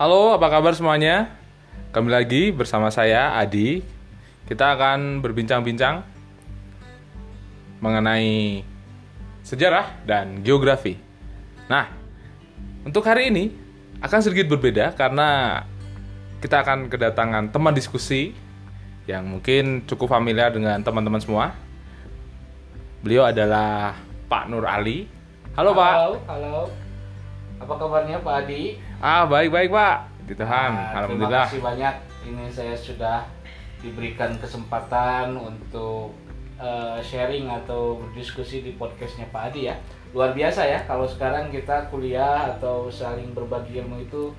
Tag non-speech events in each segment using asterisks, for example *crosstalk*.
Halo, apa kabar semuanya? Kembali lagi bersama saya Adi. Kita akan berbincang-bincang mengenai sejarah dan geografi. Nah, untuk hari ini akan sedikit berbeda karena kita akan kedatangan teman diskusi yang mungkin cukup familiar dengan teman-teman semua. Beliau adalah Pak Nur Ali. Halo, Pak. Halo, halo. Apa kabarnya Pak Adi? Ah, baik-baik, Pak. Di Tuhan, Nah, alhamdulillah. Terima kasih banyak. Ini saya sudah diberikan kesempatan untuk eh, sharing atau berdiskusi di podcastnya Pak Adi ya. Luar biasa ya kalau sekarang kita kuliah atau saling berbagi ilmu itu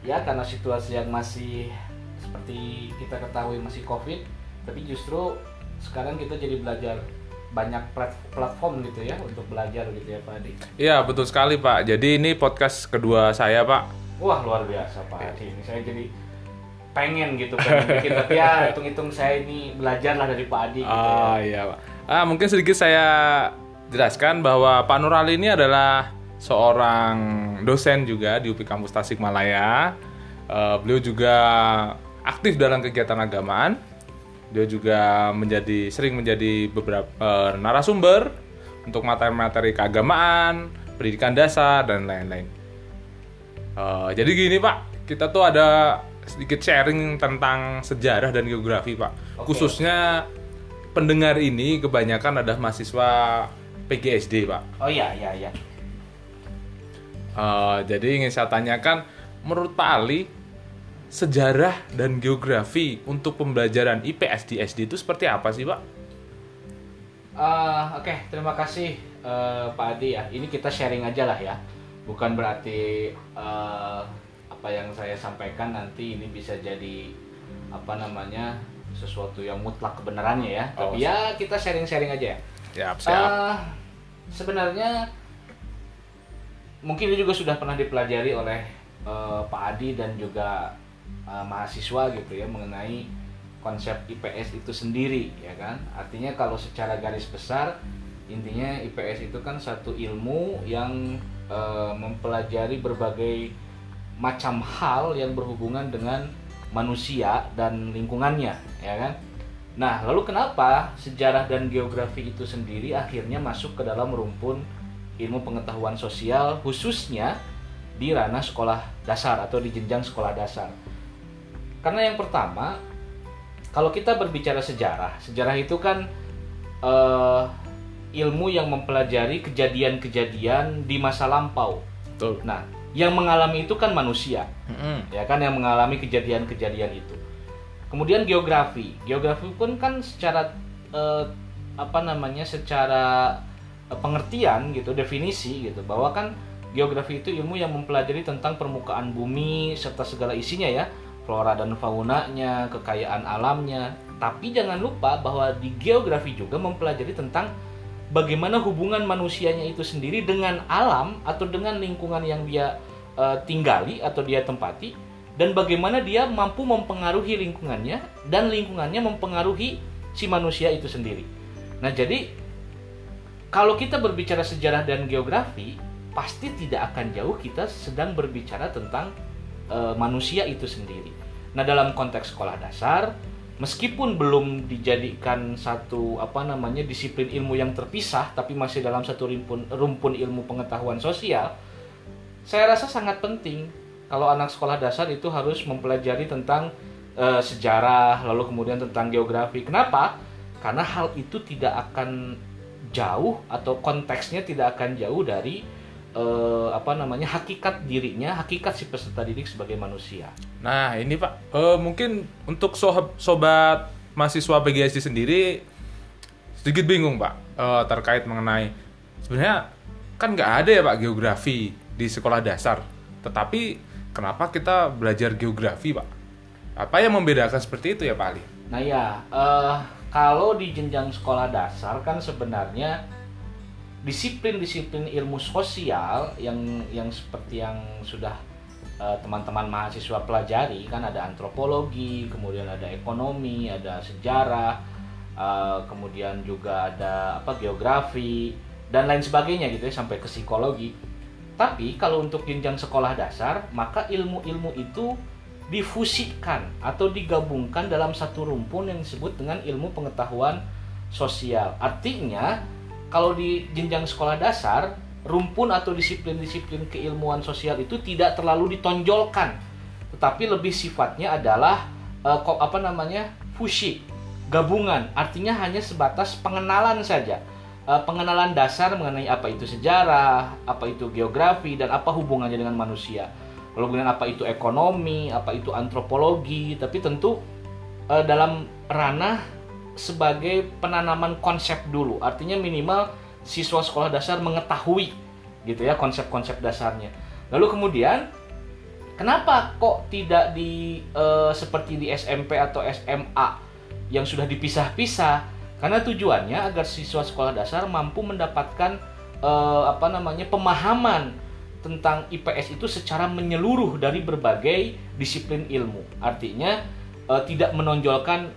ya karena situasi yang masih seperti kita ketahui masih COVID, tapi justru sekarang kita jadi belajar banyak plat- platform gitu ya untuk belajar gitu ya Pak Adi. Iya, betul sekali, Pak. Jadi ini podcast kedua saya, Pak. Wah luar biasa Pak Adi ini saya jadi pengen gitu pengen *laughs* bikin tapi ya hitung-hitung saya ini belajar lah dari Pak Adi gitu ya. Ah, iya, Pak. Ah, mungkin sedikit saya jelaskan bahwa Pak Nur Ali ini adalah seorang dosen juga di UPI Kampus Tasikmalaya. Eh, beliau juga aktif dalam kegiatan agamaan. Dia juga menjadi sering menjadi beberapa eh, narasumber untuk materi-materi keagamaan, pendidikan dasar dan lain-lain. Eh, jadi gini Pak, kita tuh ada sedikit sharing tentang sejarah dan geografi Pak. Oke. Khususnya pendengar ini kebanyakan adalah mahasiswa PGSD Pak. Oh iya iya iya. Eh, jadi ingin saya tanyakan, menurut Pak Ali, sejarah dan geografi untuk pembelajaran IPS di SD itu seperti apa sih Pak? Eh, Oke terima kasih eh, Pak Adi ya. Ini kita sharing aja lah ya. Bukan berarti eh, apa yang saya sampaikan nanti ini bisa jadi apa namanya sesuatu yang mutlak kebenarannya ya. Oh, Tapi ya kita sharing-sharing aja ya. Siap, siap. Eh, sebenarnya mungkin ini juga sudah pernah dipelajari oleh eh, Pak Adi dan juga eh, mahasiswa gitu ya mengenai konsep IPS itu sendiri ya kan. Artinya kalau secara garis besar intinya IPS itu kan satu ilmu yang eh, mempelajari berbagai macam hal yang berhubungan dengan manusia dan lingkungannya ya kan. Nah, lalu kenapa sejarah dan geografi itu sendiri akhirnya masuk ke dalam rumpun ilmu pengetahuan sosial khususnya di ranah sekolah dasar atau di jenjang sekolah dasar? Karena yang pertama, kalau kita berbicara sejarah, sejarah itu kan eh, ilmu yang mempelajari kejadian-kejadian di masa lampau. Betul. Nah, yang mengalami itu kan manusia Mm-mm. ya kan yang mengalami kejadian-kejadian itu. Kemudian geografi, geografi pun kan secara eh, apa namanya, secara eh, pengertian gitu, definisi gitu, bahwa kan geografi itu ilmu yang mempelajari tentang permukaan bumi serta segala isinya ya, flora dan faunanya, kekayaan alamnya. Tapi jangan lupa bahwa di geografi juga mempelajari tentang bagaimana hubungan manusianya itu sendiri dengan alam atau dengan lingkungan yang dia eh, tinggali atau dia tempati dan bagaimana dia mampu mempengaruhi lingkungannya dan lingkungannya mempengaruhi si manusia itu sendiri. Nah, jadi kalau kita berbicara sejarah dan geografi, pasti tidak akan jauh kita sedang berbicara tentang eh, manusia itu sendiri. Nah, dalam konteks sekolah dasar, meskipun belum dijadikan satu apa namanya disiplin ilmu yang terpisah, tapi masih dalam satu rumpun rumpun ilmu pengetahuan sosial, saya rasa sangat penting kalau anak sekolah dasar itu harus mempelajari tentang eh, sejarah, lalu kemudian tentang geografi. Kenapa? Karena hal itu tidak akan jauh atau konteksnya tidak akan jauh dari eh, apa namanya hakikat dirinya, hakikat si peserta didik sebagai manusia. Nah, ini Pak, eh, mungkin untuk sohab- sobat mahasiswa PGSD sendiri sedikit bingung Pak eh, terkait mengenai sebenarnya kan nggak ada ya Pak geografi di sekolah dasar, tetapi kenapa kita belajar geografi Pak? Apa yang membedakan seperti itu ya Pak Ali? Nah ya, eh, kalau di jenjang sekolah dasar kan sebenarnya disiplin-disiplin ilmu sosial yang yang seperti yang sudah eh, teman-teman mahasiswa pelajari kan ada antropologi, kemudian ada ekonomi, ada sejarah, eh, kemudian juga ada apa geografi dan lain sebagainya gitu ya sampai ke psikologi. Tapi kalau untuk jenjang sekolah dasar, maka ilmu-ilmu itu difusikan atau digabungkan dalam satu rumpun yang disebut dengan ilmu pengetahuan sosial. Artinya, kalau di jenjang sekolah dasar, rumpun atau disiplin-disiplin keilmuan sosial itu tidak terlalu ditonjolkan, tetapi lebih sifatnya adalah uh, apa namanya? fusi, gabungan. Artinya hanya sebatas pengenalan saja uh, pengenalan dasar mengenai apa itu sejarah, apa itu geografi, dan apa hubungannya dengan manusia. Lalu kemudian apa itu ekonomi, apa itu antropologi, tapi tentu uh, dalam ranah sebagai penanaman konsep dulu. Artinya minimal siswa sekolah dasar mengetahui gitu ya konsep-konsep dasarnya. Lalu kemudian kenapa kok tidak di uh, seperti di SMP atau SMA yang sudah dipisah-pisah? Karena tujuannya agar siswa sekolah dasar mampu mendapatkan uh, apa namanya pemahaman tentang IPS itu secara menyeluruh dari berbagai disiplin ilmu. Artinya uh, tidak menonjolkan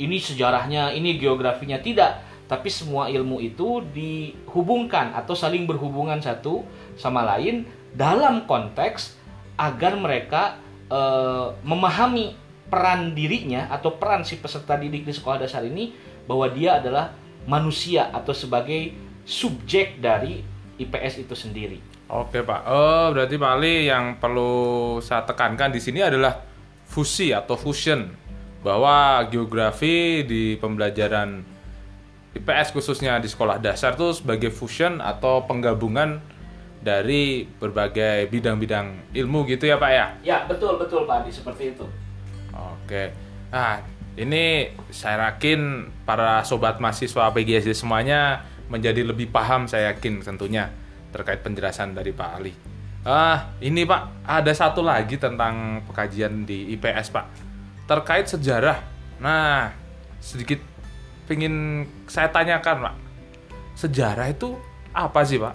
ini sejarahnya, ini geografinya tidak, tapi semua ilmu itu dihubungkan atau saling berhubungan satu sama lain dalam konteks agar mereka uh, memahami peran dirinya atau peran si peserta didik di sekolah dasar ini bahwa dia adalah manusia atau sebagai subjek dari IPS itu sendiri. Oke Pak, oh berarti Pak Ali yang perlu saya tekankan di sini adalah fusi atau fusion bahwa geografi di pembelajaran IPS khususnya di sekolah dasar itu sebagai fusion atau penggabungan dari berbagai bidang-bidang ilmu gitu ya Pak ya? Ya betul betul Pak, seperti itu. Oke, nah ini saya yakin para sobat mahasiswa PGSD semuanya menjadi lebih paham saya yakin tentunya terkait penjelasan dari Pak Ali. Ah, ini Pak, ada satu lagi tentang pekajian di IPS Pak. Terkait sejarah. Nah, sedikit pingin saya tanyakan Pak. Sejarah itu apa sih Pak?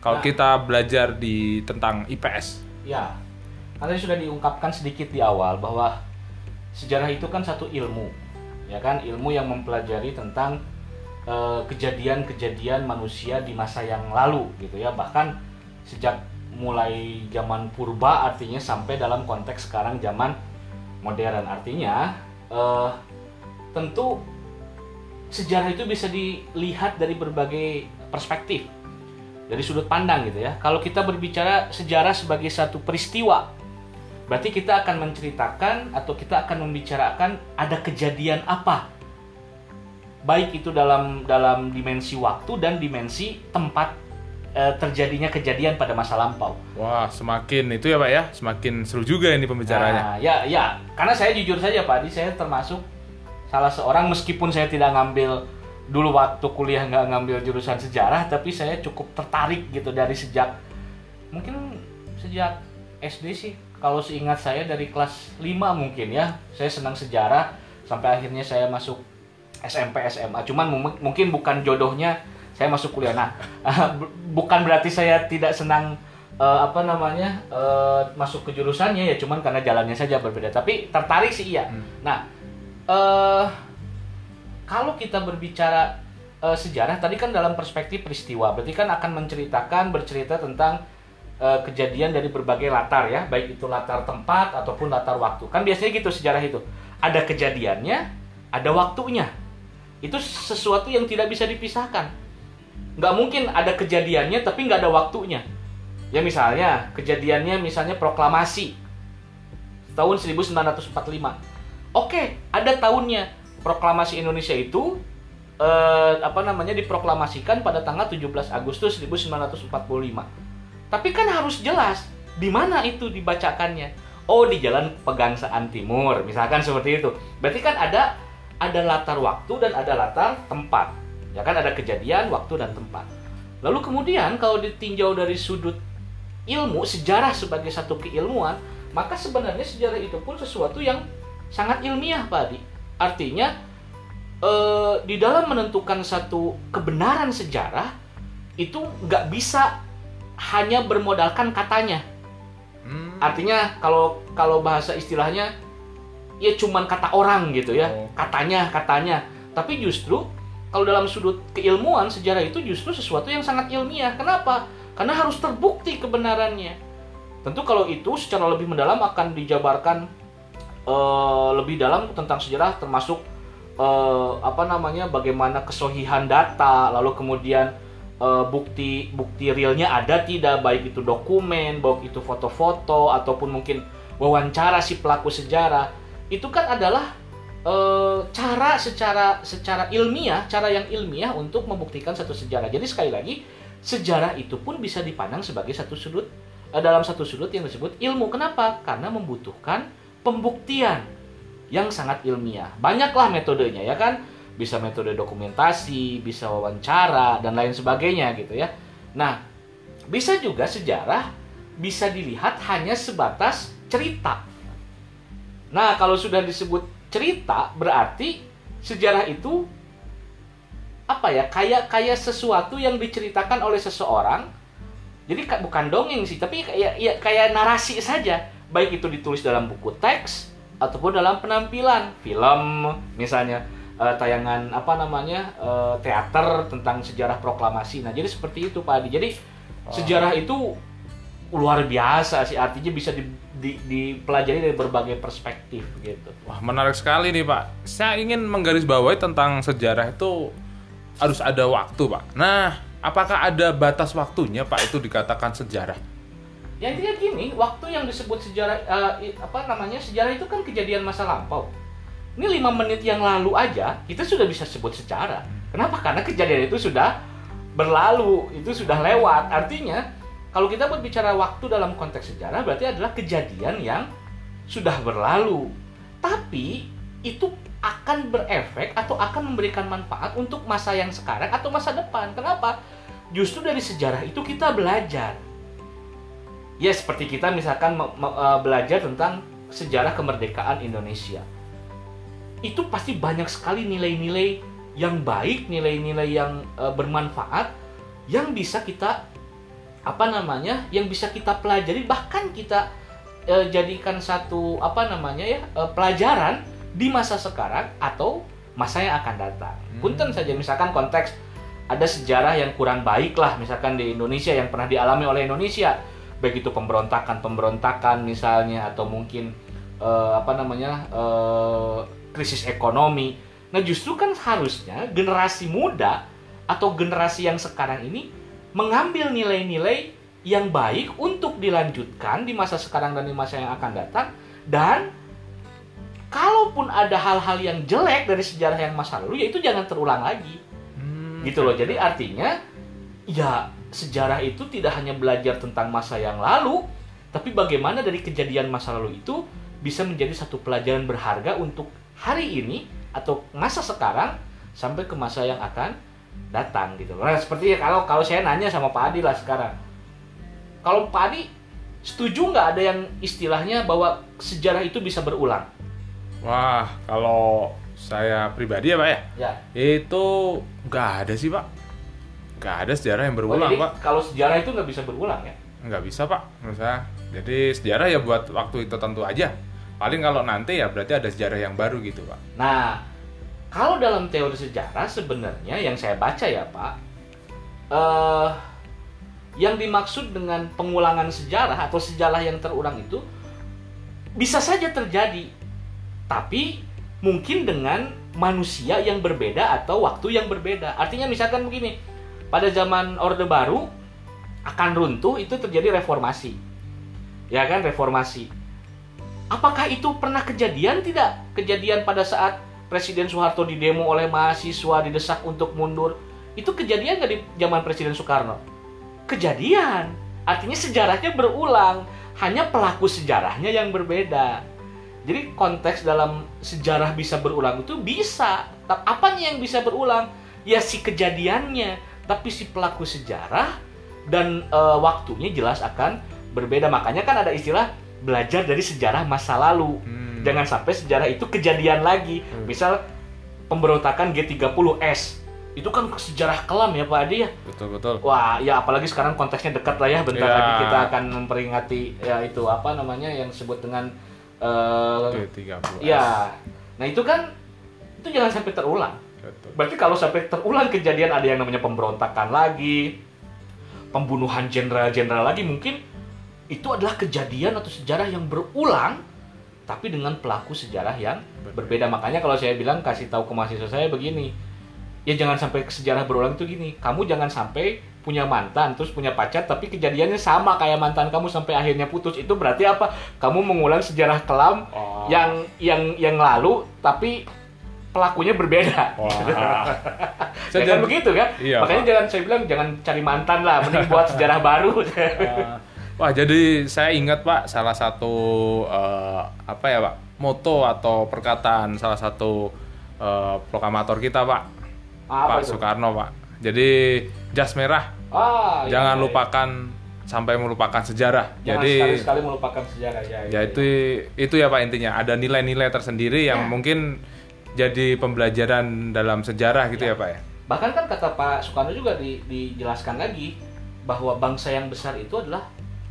Kalau nah, kita belajar di tentang IPS. Ya, tadi sudah diungkapkan sedikit di awal bahwa sejarah itu kan satu ilmu ya kan ilmu yang mempelajari tentang eh, kejadian-kejadian manusia di masa yang lalu gitu ya bahkan sejak mulai zaman purba artinya sampai dalam konteks sekarang zaman modern artinya uh, tentu sejarah itu bisa dilihat dari berbagai perspektif dari sudut pandang gitu ya kalau kita berbicara sejarah sebagai satu peristiwa Berarti kita akan menceritakan atau kita akan membicarakan ada kejadian apa. Baik itu dalam dalam dimensi waktu dan dimensi tempat e, terjadinya kejadian pada masa lampau. Wah, semakin itu ya Pak ya, semakin seru juga ini pembicaranya. Nah, ya, ya, karena saya jujur saja Pak, di saya termasuk salah seorang meskipun saya tidak ngambil dulu waktu kuliah nggak ngambil jurusan sejarah, tapi saya cukup tertarik gitu dari sejak mungkin sejak SD sih kalau seingat saya dari kelas 5 mungkin ya saya senang sejarah sampai akhirnya saya masuk SMP SMA cuman mungkin bukan jodohnya saya masuk kuliah nah bukan berarti saya tidak senang uh, apa namanya uh, masuk ke jurusannya ya cuman karena jalannya saja berbeda tapi tertarik sih iya hmm. nah uh, kalau kita berbicara uh, sejarah tadi kan dalam perspektif peristiwa berarti kan akan menceritakan bercerita tentang uh, kejadian dari berbagai latar ya, baik itu latar tempat ataupun latar waktu. Kan biasanya gitu sejarah itu. Ada kejadiannya, ada waktunya. Itu sesuatu yang tidak bisa dipisahkan. Nggak mungkin ada kejadiannya tapi nggak ada waktunya. Ya misalnya, kejadiannya misalnya proklamasi tahun 1945. Oke, ada tahunnya. Proklamasi Indonesia itu eh, apa namanya diproklamasikan pada tanggal 17 Agustus 1945 tapi kan harus jelas di mana itu dibacakannya. Oh, di Jalan Pegangsaan Timur, misalkan seperti itu. Berarti kan ada ada latar waktu dan ada latar tempat. Ya kan ada kejadian, waktu dan tempat. Lalu kemudian kalau ditinjau dari sudut ilmu, sejarah sebagai satu keilmuan, maka sebenarnya sejarah itu pun sesuatu yang sangat ilmiah, Pak Adi. Artinya eh, di dalam menentukan satu kebenaran sejarah itu nggak bisa hanya bermodalkan katanya. Hmm. Artinya kalau kalau bahasa istilahnya ya cuman kata orang gitu ya, oh. katanya katanya. Tapi justru kalau dalam sudut keilmuan sejarah itu justru sesuatu yang sangat ilmiah. Kenapa? karena harus terbukti kebenarannya. Tentu kalau itu secara lebih mendalam akan dijabarkan eh, lebih dalam tentang sejarah termasuk eh, apa namanya bagaimana kesohihan data, lalu kemudian eh, bukti bukti realnya ada tidak baik itu dokumen, baik itu foto-foto ataupun mungkin wawancara si pelaku sejarah. Itu kan adalah eh, cara secara secara ilmiah, cara yang ilmiah untuk membuktikan satu sejarah. Jadi sekali lagi, sejarah itu pun bisa dipandang sebagai satu sudut eh, dalam satu sudut yang disebut ilmu. Kenapa? Karena membutuhkan pembuktian yang sangat ilmiah. Banyaklah metodenya ya kan? Bisa metode dokumentasi, bisa wawancara dan lain sebagainya gitu ya. Nah, bisa juga sejarah bisa dilihat hanya sebatas cerita. Nah, kalau sudah disebut cerita berarti sejarah itu apa ya? Kayak kayak sesuatu yang diceritakan oleh seseorang. Jadi ka- bukan dongeng sih, tapi kayak ya, kayak narasi saja. Baik itu ditulis dalam buku teks ataupun dalam penampilan film misalnya eh, tayangan apa namanya eh, teater tentang sejarah proklamasi. Nah, jadi seperti itu Pak Adi. Jadi sejarah itu luar biasa sih artinya bisa di- di- dipelajari dari berbagai perspektif gitu. Wah, menarik sekali nih, Pak. Saya ingin menggarisbawahi tentang sejarah itu harus ada waktu, Pak. Nah, apakah ada batas waktunya, Pak, itu dikatakan sejarah? Ya intinya gini, waktu yang disebut sejarah i- apa namanya sejarah itu kan kejadian masa lampau. Ini lima menit yang lalu aja kita sudah bisa sebut sejarah. Kenapa? Karena kejadian itu sudah berlalu, itu sudah lewat. Artinya kalau kita berbicara waktu dalam konteks sejarah berarti adalah kejadian yang sudah berlalu. Tapi itu akan berefek atau akan memberikan manfaat untuk masa yang sekarang atau masa depan. Kenapa? Justru dari sejarah itu kita belajar ya seperti kita misalkan eh, belajar tentang sejarah kemerdekaan Indonesia itu pasti banyak sekali nilai-nilai yang baik nilai-nilai yang eh, bermanfaat yang bisa kita apa namanya yang bisa kita pelajari bahkan kita eh, jadikan satu apa namanya ya eh, pelajaran di masa sekarang atau masa yang akan datang. Hmm. Punten saja misalkan konteks ada sejarah yang kurang baik lah misalkan di Indonesia yang pernah dialami oleh Indonesia baik itu pemberontakan pemberontakan misalnya atau mungkin eh, apa namanya eh, krisis ekonomi. Nah justru kan harusnya generasi muda atau generasi yang sekarang ini mengambil nilai-nilai yang baik untuk dilanjutkan di masa sekarang dan di masa yang akan datang. Dan kalaupun ada hal-hal yang jelek dari sejarah yang masa lalu ya itu jangan terulang lagi. Hmm, gitu loh. jadi artinya ya sejarah itu tidak hanya belajar tentang masa yang lalu tapi bagaimana dari kejadian masa lalu itu bisa menjadi satu pelajaran berharga untuk hari ini atau masa sekarang sampai ke masa yang akan datang gitu. Nah, seperti ya kalau kalau saya nanya sama Pak Adi lah sekarang. Kalau Pak Adi setuju nggak ada yang istilahnya bahwa sejarah itu bisa berulang? Wah, kalau saya pribadi ya, Pak ya, Ya. itu nggak ada sih, Pak. Nggak ada sejarah yang Oh, berulang, jadi Pak. kalau sejarah itu nggak bisa berulang ya? Nggak bisa, Pak, menurut saya. Jadi sejarah ya buat waktu itu tentu aja. Paling kalau nanti ya berarti ada sejarah yang baru gitu, Pak. Nah, kalau dalam teori sejarah sebenarnya yang saya baca ya Pak, eh yang dimaksud dengan pengulangan sejarah atau sejarah yang terulang itu bisa saja terjadi, tapi mungkin dengan manusia yang berbeda atau waktu yang berbeda. Artinya misalkan begini, pada zaman Orde Baru akan runtuh itu terjadi reformasi, ya kan reformasi. Apakah itu pernah kejadian tidak? Kejadian pada saat Presiden Soeharto didemo oleh mahasiswa didesak untuk mundur. Itu kejadian di zaman Presiden Soekarno? Kejadian. Artinya sejarahnya berulang. Hanya pelaku sejarahnya yang berbeda. Jadi konteks dalam sejarah bisa berulang itu bisa. Apanya yang bisa berulang? Ya si kejadiannya. Tapi si pelaku sejarah dan eh, waktunya jelas akan berbeda. Makanya kan ada istilah belajar dari sejarah masa lalu. Hmm. Jangan sampai sejarah itu kejadian lagi. Hmm. Misal pemberontakan G30S. Itu kan sejarah kelam ya Pak Adi ya. Betul betul. Wah, ya apalagi sekarang konteksnya dekat lah ya. Bentar Ya. lagi kita akan memperingati ya itu apa namanya yang disebut dengan eh T30. ya. Nah, itu kan itu jangan sampai terulang. Betul. Berarti kalau sampai terulang kejadian ada yang namanya pemberontakan lagi, pembunuhan jenderal-jenderal lagi mungkin itu adalah kejadian atau sejarah yang berulang tapi dengan pelaku sejarah yang berbeda makanya kalau saya bilang kasih tahu ke mahasiswa saya begini ya jangan sampai sejarah berulang itu gini kamu jangan sampai punya mantan terus punya pacar tapi kejadiannya sama kayak mantan kamu sampai akhirnya putus itu berarti apa kamu mengulang sejarah kelam Oh. yang yang yang lalu tapi pelakunya berbeda Wah. *laughs* kan jadi- begitu kan Iya, makanya Pak. jangan saya bilang jangan cari mantan lah mending buat sejarah baru *laughs* Ah. Wah, jadi saya ingat Pak salah satu eh, apa ya Pak moto atau perkataan salah satu eh, proklamator kita Pak Apa Pak itu? Soekarno Pak. Jadi jas merah ah iya, jangan iya. lupakan sampai melupakan sejarah. jangan jadi sekali-sekali melupakan sejarah ya, ya itu itu ya Pak intinya ada nilai-nilai tersendiri Ya. yang mungkin jadi pembelajaran dalam sejarah gitu ya, Pak ya. bahkan kan kata Pak Soekarno juga di- dijelaskan lagi bahwa bangsa yang besar itu adalah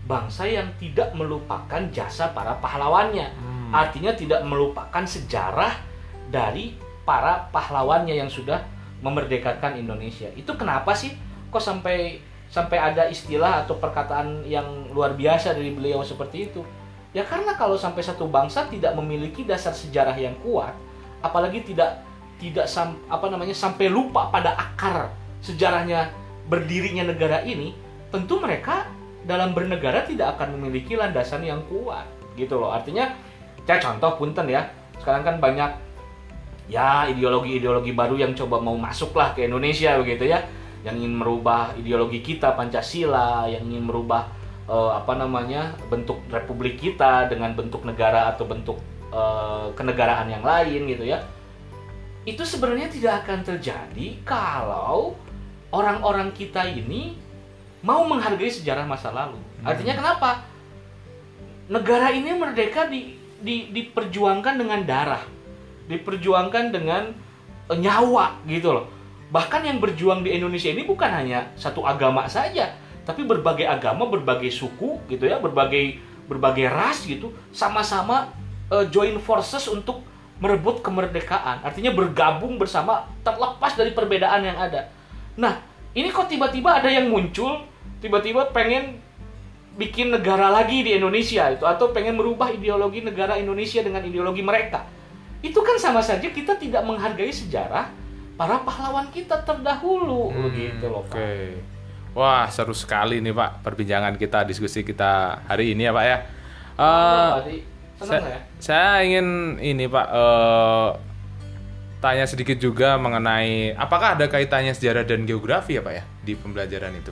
bangsa yang tidak melupakan jasa para pahlawannya. Hmm. artinya tidak melupakan sejarah dari para pahlawannya yang sudah memerdekakan Indonesia. Itu kenapa sih kok sampai sampai ada istilah atau perkataan yang luar biasa dari beliau seperti itu? Ya karena kalau sampai satu bangsa tidak memiliki dasar sejarah yang kuat apalagi tidak tidak sam, apa namanya sampai lupa pada akar sejarahnya berdirinya negara ini tentu mereka dalam bernegara tidak akan memiliki landasan yang kuat gitu loh. Artinya saya contoh punten ya. Sekarang kan banyak ya ideologi-ideologi baru yang coba mau masuk lah ke Indonesia begitu ya. Yang ingin merubah ideologi kita Pancasila yang ingin merubah eh, apa namanya bentuk republik kita dengan bentuk negara atau bentuk eh, kenegaraan yang lain gitu ya. Itu sebenarnya tidak akan terjadi kalau orang-orang kita ini mau menghargai sejarah masa lalu artinya kenapa negara ini merdeka di, di diperjuangkan dengan darah diperjuangkan dengan eh, nyawa gitu loh. Bahkan yang berjuang di Indonesia ini bukan hanya satu agama saja, tapi berbagai agama, berbagai suku gitu ya, berbagai berbagai ras gitu, sama-sama eh, join forces untuk merebut kemerdekaan. Artinya bergabung bersama terlepas dari perbedaan yang ada. Nah, ini kok tiba-tiba ada yang muncul, tiba-tiba pengen bikin negara lagi di Indonesia itu atau pengen merubah ideologi negara Indonesia dengan ideologi mereka itu kan sama saja kita tidak menghargai sejarah para pahlawan kita terdahulu Hmm, begitu loh Pak. Oke. Wah, seru sekali nih Pak perbincangan kita, diskusi kita hari ini ya Pak ya. Tadi senang saya, ya? saya ingin ini Pak eh, tanya sedikit juga mengenai apakah ada kaitannya sejarah dan geografi ya Pak ya di pembelajaran itu?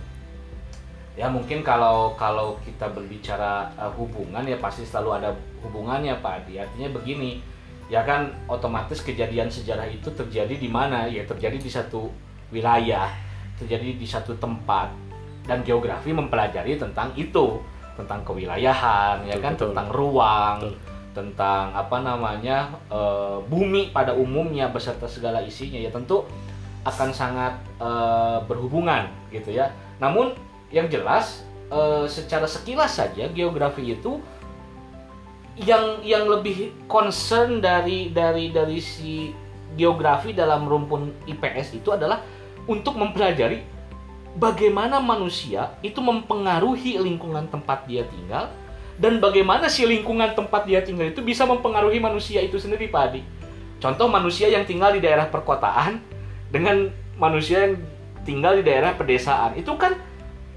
Ya mungkin kalau kalau kita berbicara uh, hubungan ya pasti selalu ada hubungannya Pak Adi. Artinya begini, ya kan otomatis kejadian sejarah itu terjadi di mana? Ya terjadi di satu wilayah, terjadi di satu tempat dan geografi mempelajari tentang itu, tentang kewilayahan, ya Betul, kan, betul. tentang ruang, Betul. Tentang apa namanya eh, bumi pada umumnya beserta segala isinya ya tentu akan sangat eh, berhubungan gitu ya. Namun yang jelas eh, secara sekilas saja geografi itu yang yang lebih concern dari dari dari si geografi dalam rumpun IPS itu adalah untuk mempelajari bagaimana manusia itu mempengaruhi lingkungan tempat dia tinggal dan bagaimana si lingkungan tempat dia tinggal itu bisa mempengaruhi manusia itu sendiri Pak Adi. Contoh manusia yang tinggal di daerah perkotaan dengan manusia yang tinggal di daerah pedesaan itu kan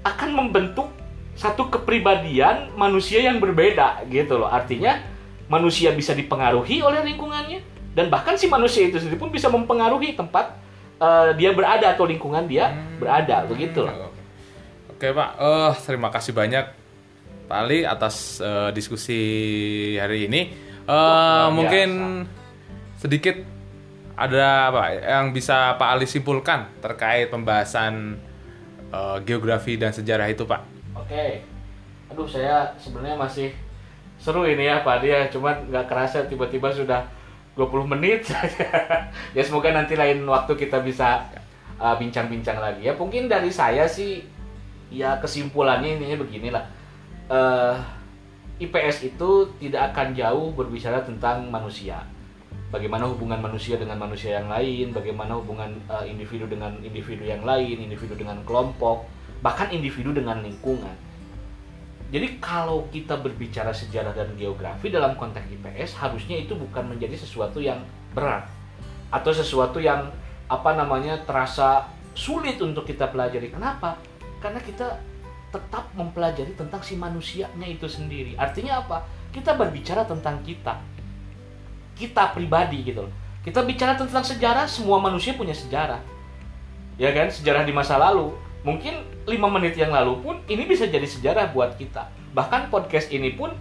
akan membentuk satu kepribadian manusia yang berbeda gitu loh. Artinya manusia bisa dipengaruhi oleh lingkungannya dan bahkan si manusia itu sendiri pun bisa mempengaruhi tempat eh, dia berada atau lingkungan dia berada begitu loh. Oke Pak, eh terima kasih banyak Pak Ali atas eh, diskusi hari ini. Eh Luar mungkin biasa. sedikit ada apa yang bisa Pak Ali simpulkan terkait pembahasan eh, geografi dan sejarah itu Pak? Oke. Aduh saya sebenarnya masih seru ini ya Pak dia cuman nggak kerasa tiba-tiba sudah 20 menit saja. *laughs* ya semoga nanti lain waktu kita bisa uh, bincang-bincang lagi ya. Mungkin dari saya sih ya kesimpulannya intinya beginilah. Eh IPS itu tidak akan jauh berbicara tentang manusia. Bagaimana hubungan manusia dengan manusia yang lain, bagaimana hubungan eh, individu dengan individu yang lain, individu dengan kelompok, bahkan individu dengan lingkungan. Jadi kalau kita berbicara sejarah dan geografi dalam konteks IPS harusnya itu bukan menjadi sesuatu yang berat atau sesuatu yang apa namanya terasa sulit untuk kita pelajari. Kenapa? Karena kita tetap mempelajari tentang si manusianya itu sendiri. Artinya apa? Kita berbicara tentang kita. Kita pribadi gitu loh. Kita bicara tentang sejarah, semua manusia punya sejarah. Ya kan? Sejarah di masa lalu. Mungkin lima menit yang lalu pun ini bisa jadi sejarah buat kita. Bahkan podcast ini pun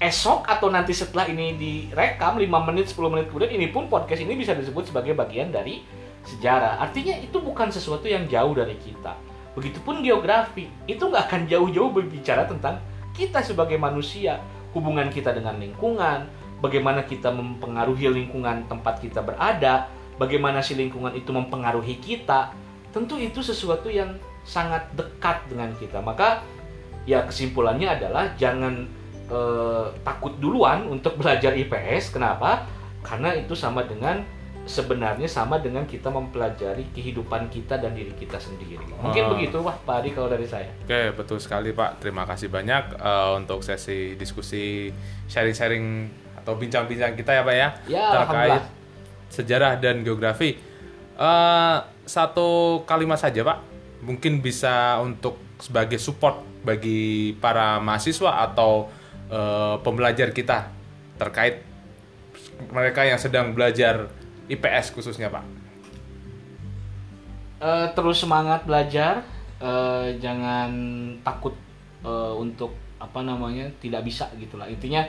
esok atau nanti setelah ini direkam 5 menit 10 menit kemudian ini pun podcast ini bisa disebut sebagai bagian dari sejarah. Artinya itu bukan sesuatu yang jauh dari kita. Begitupun geografi, itu nggak akan jauh-jauh berbicara tentang kita sebagai manusia, hubungan kita dengan lingkungan, bagaimana kita mempengaruhi lingkungan tempat kita berada, bagaimana si lingkungan itu mempengaruhi kita. Tentu itu sesuatu yang sangat dekat dengan kita. Maka ya kesimpulannya adalah jangan eh, takut duluan untuk belajar IPS. Kenapa? Karena itu sama dengan sebenarnya sama dengan kita mempelajari kehidupan kita dan diri kita sendiri. Mungkin Oh. begitu, wah Pak Adi kalau dari saya. Oke, betul sekali Pak. Terima kasih banyak eh, untuk sesi diskusi sharing-sharing atau bincang-bincang kita ya Pak ya Ya, terkait sejarah dan geografi. Eh, satu kalimat saja Pak, mungkin bisa untuk sebagai support bagi para mahasiswa atau eh, pembelajar kita terkait mereka yang sedang belajar IPS khususnya Pak. Eh, terus semangat belajar, eh, jangan takut eh, untuk apa namanya tidak bisa gitulah. Intinya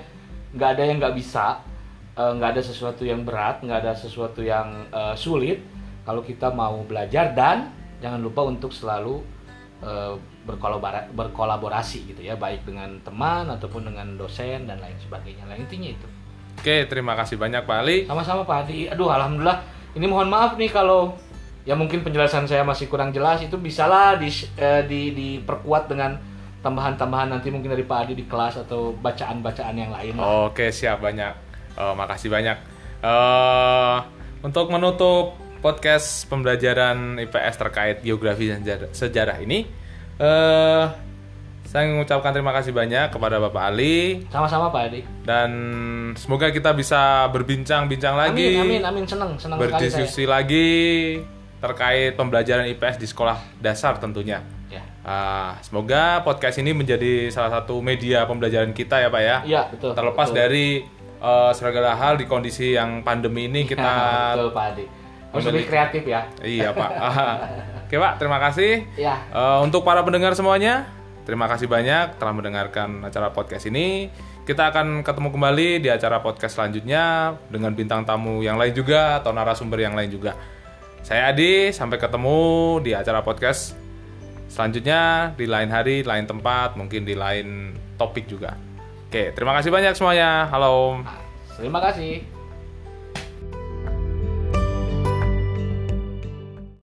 nggak ada yang nggak bisa, nggak ada sesuatu yang berat, nggak ada sesuatu yang eh, sulit. Kalau kita mau belajar dan jangan lupa untuk selalu berkolabora- berkolaborasi gitu ya, baik dengan teman ataupun dengan dosen dan lain sebagainya. Lah intinya itu. Oke, terima kasih banyak Pak Ali. Sama-sama Pak Adi. Aduh, alhamdulillah. Ini mohon maaf nih kalau ya mungkin penjelasan saya masih kurang jelas itu bisalah di, eh, di diperkuat dengan tambahan-tambahan nanti mungkin dari Pak Adi di kelas atau bacaan-bacaan yang lain. lah. Oke siap banyak. Eh, makasih banyak. Eh, untuk menutup podcast pembelajaran IPS terkait geografi dan sejarah, ini, eh saya mengucapkan terima kasih banyak kepada Bapak Ali Sama-sama Pak Adi. dan semoga kita bisa berbincang-bincang lagi, Amin, amin, amin. Senang, senang berdiskusi lagi terkait pembelajaran IPS di sekolah dasar tentunya. Ya. Ah, semoga podcast ini menjadi salah satu media pembelajaran kita ya Pak ya. Iya, betul. Terlepas betul. dari eh, segala hal di kondisi yang pandemi ini *laughs* kita betul Pak Adi. Harus lebih kreatif ya. iya Pak. *laughs* Oke Pak, terima kasih. Ya. Eh, untuk para pendengar semuanya, terima kasih banyak telah mendengarkan acara podcast ini. Kita akan ketemu kembali di acara podcast selanjutnya dengan bintang tamu yang lain juga atau narasumber yang lain juga. Saya Adi, sampai ketemu di acara podcast selanjutnya di lain hari, lain tempat, mungkin di lain topik juga. Oke, terima kasih banyak semuanya. Halo. Terima kasih.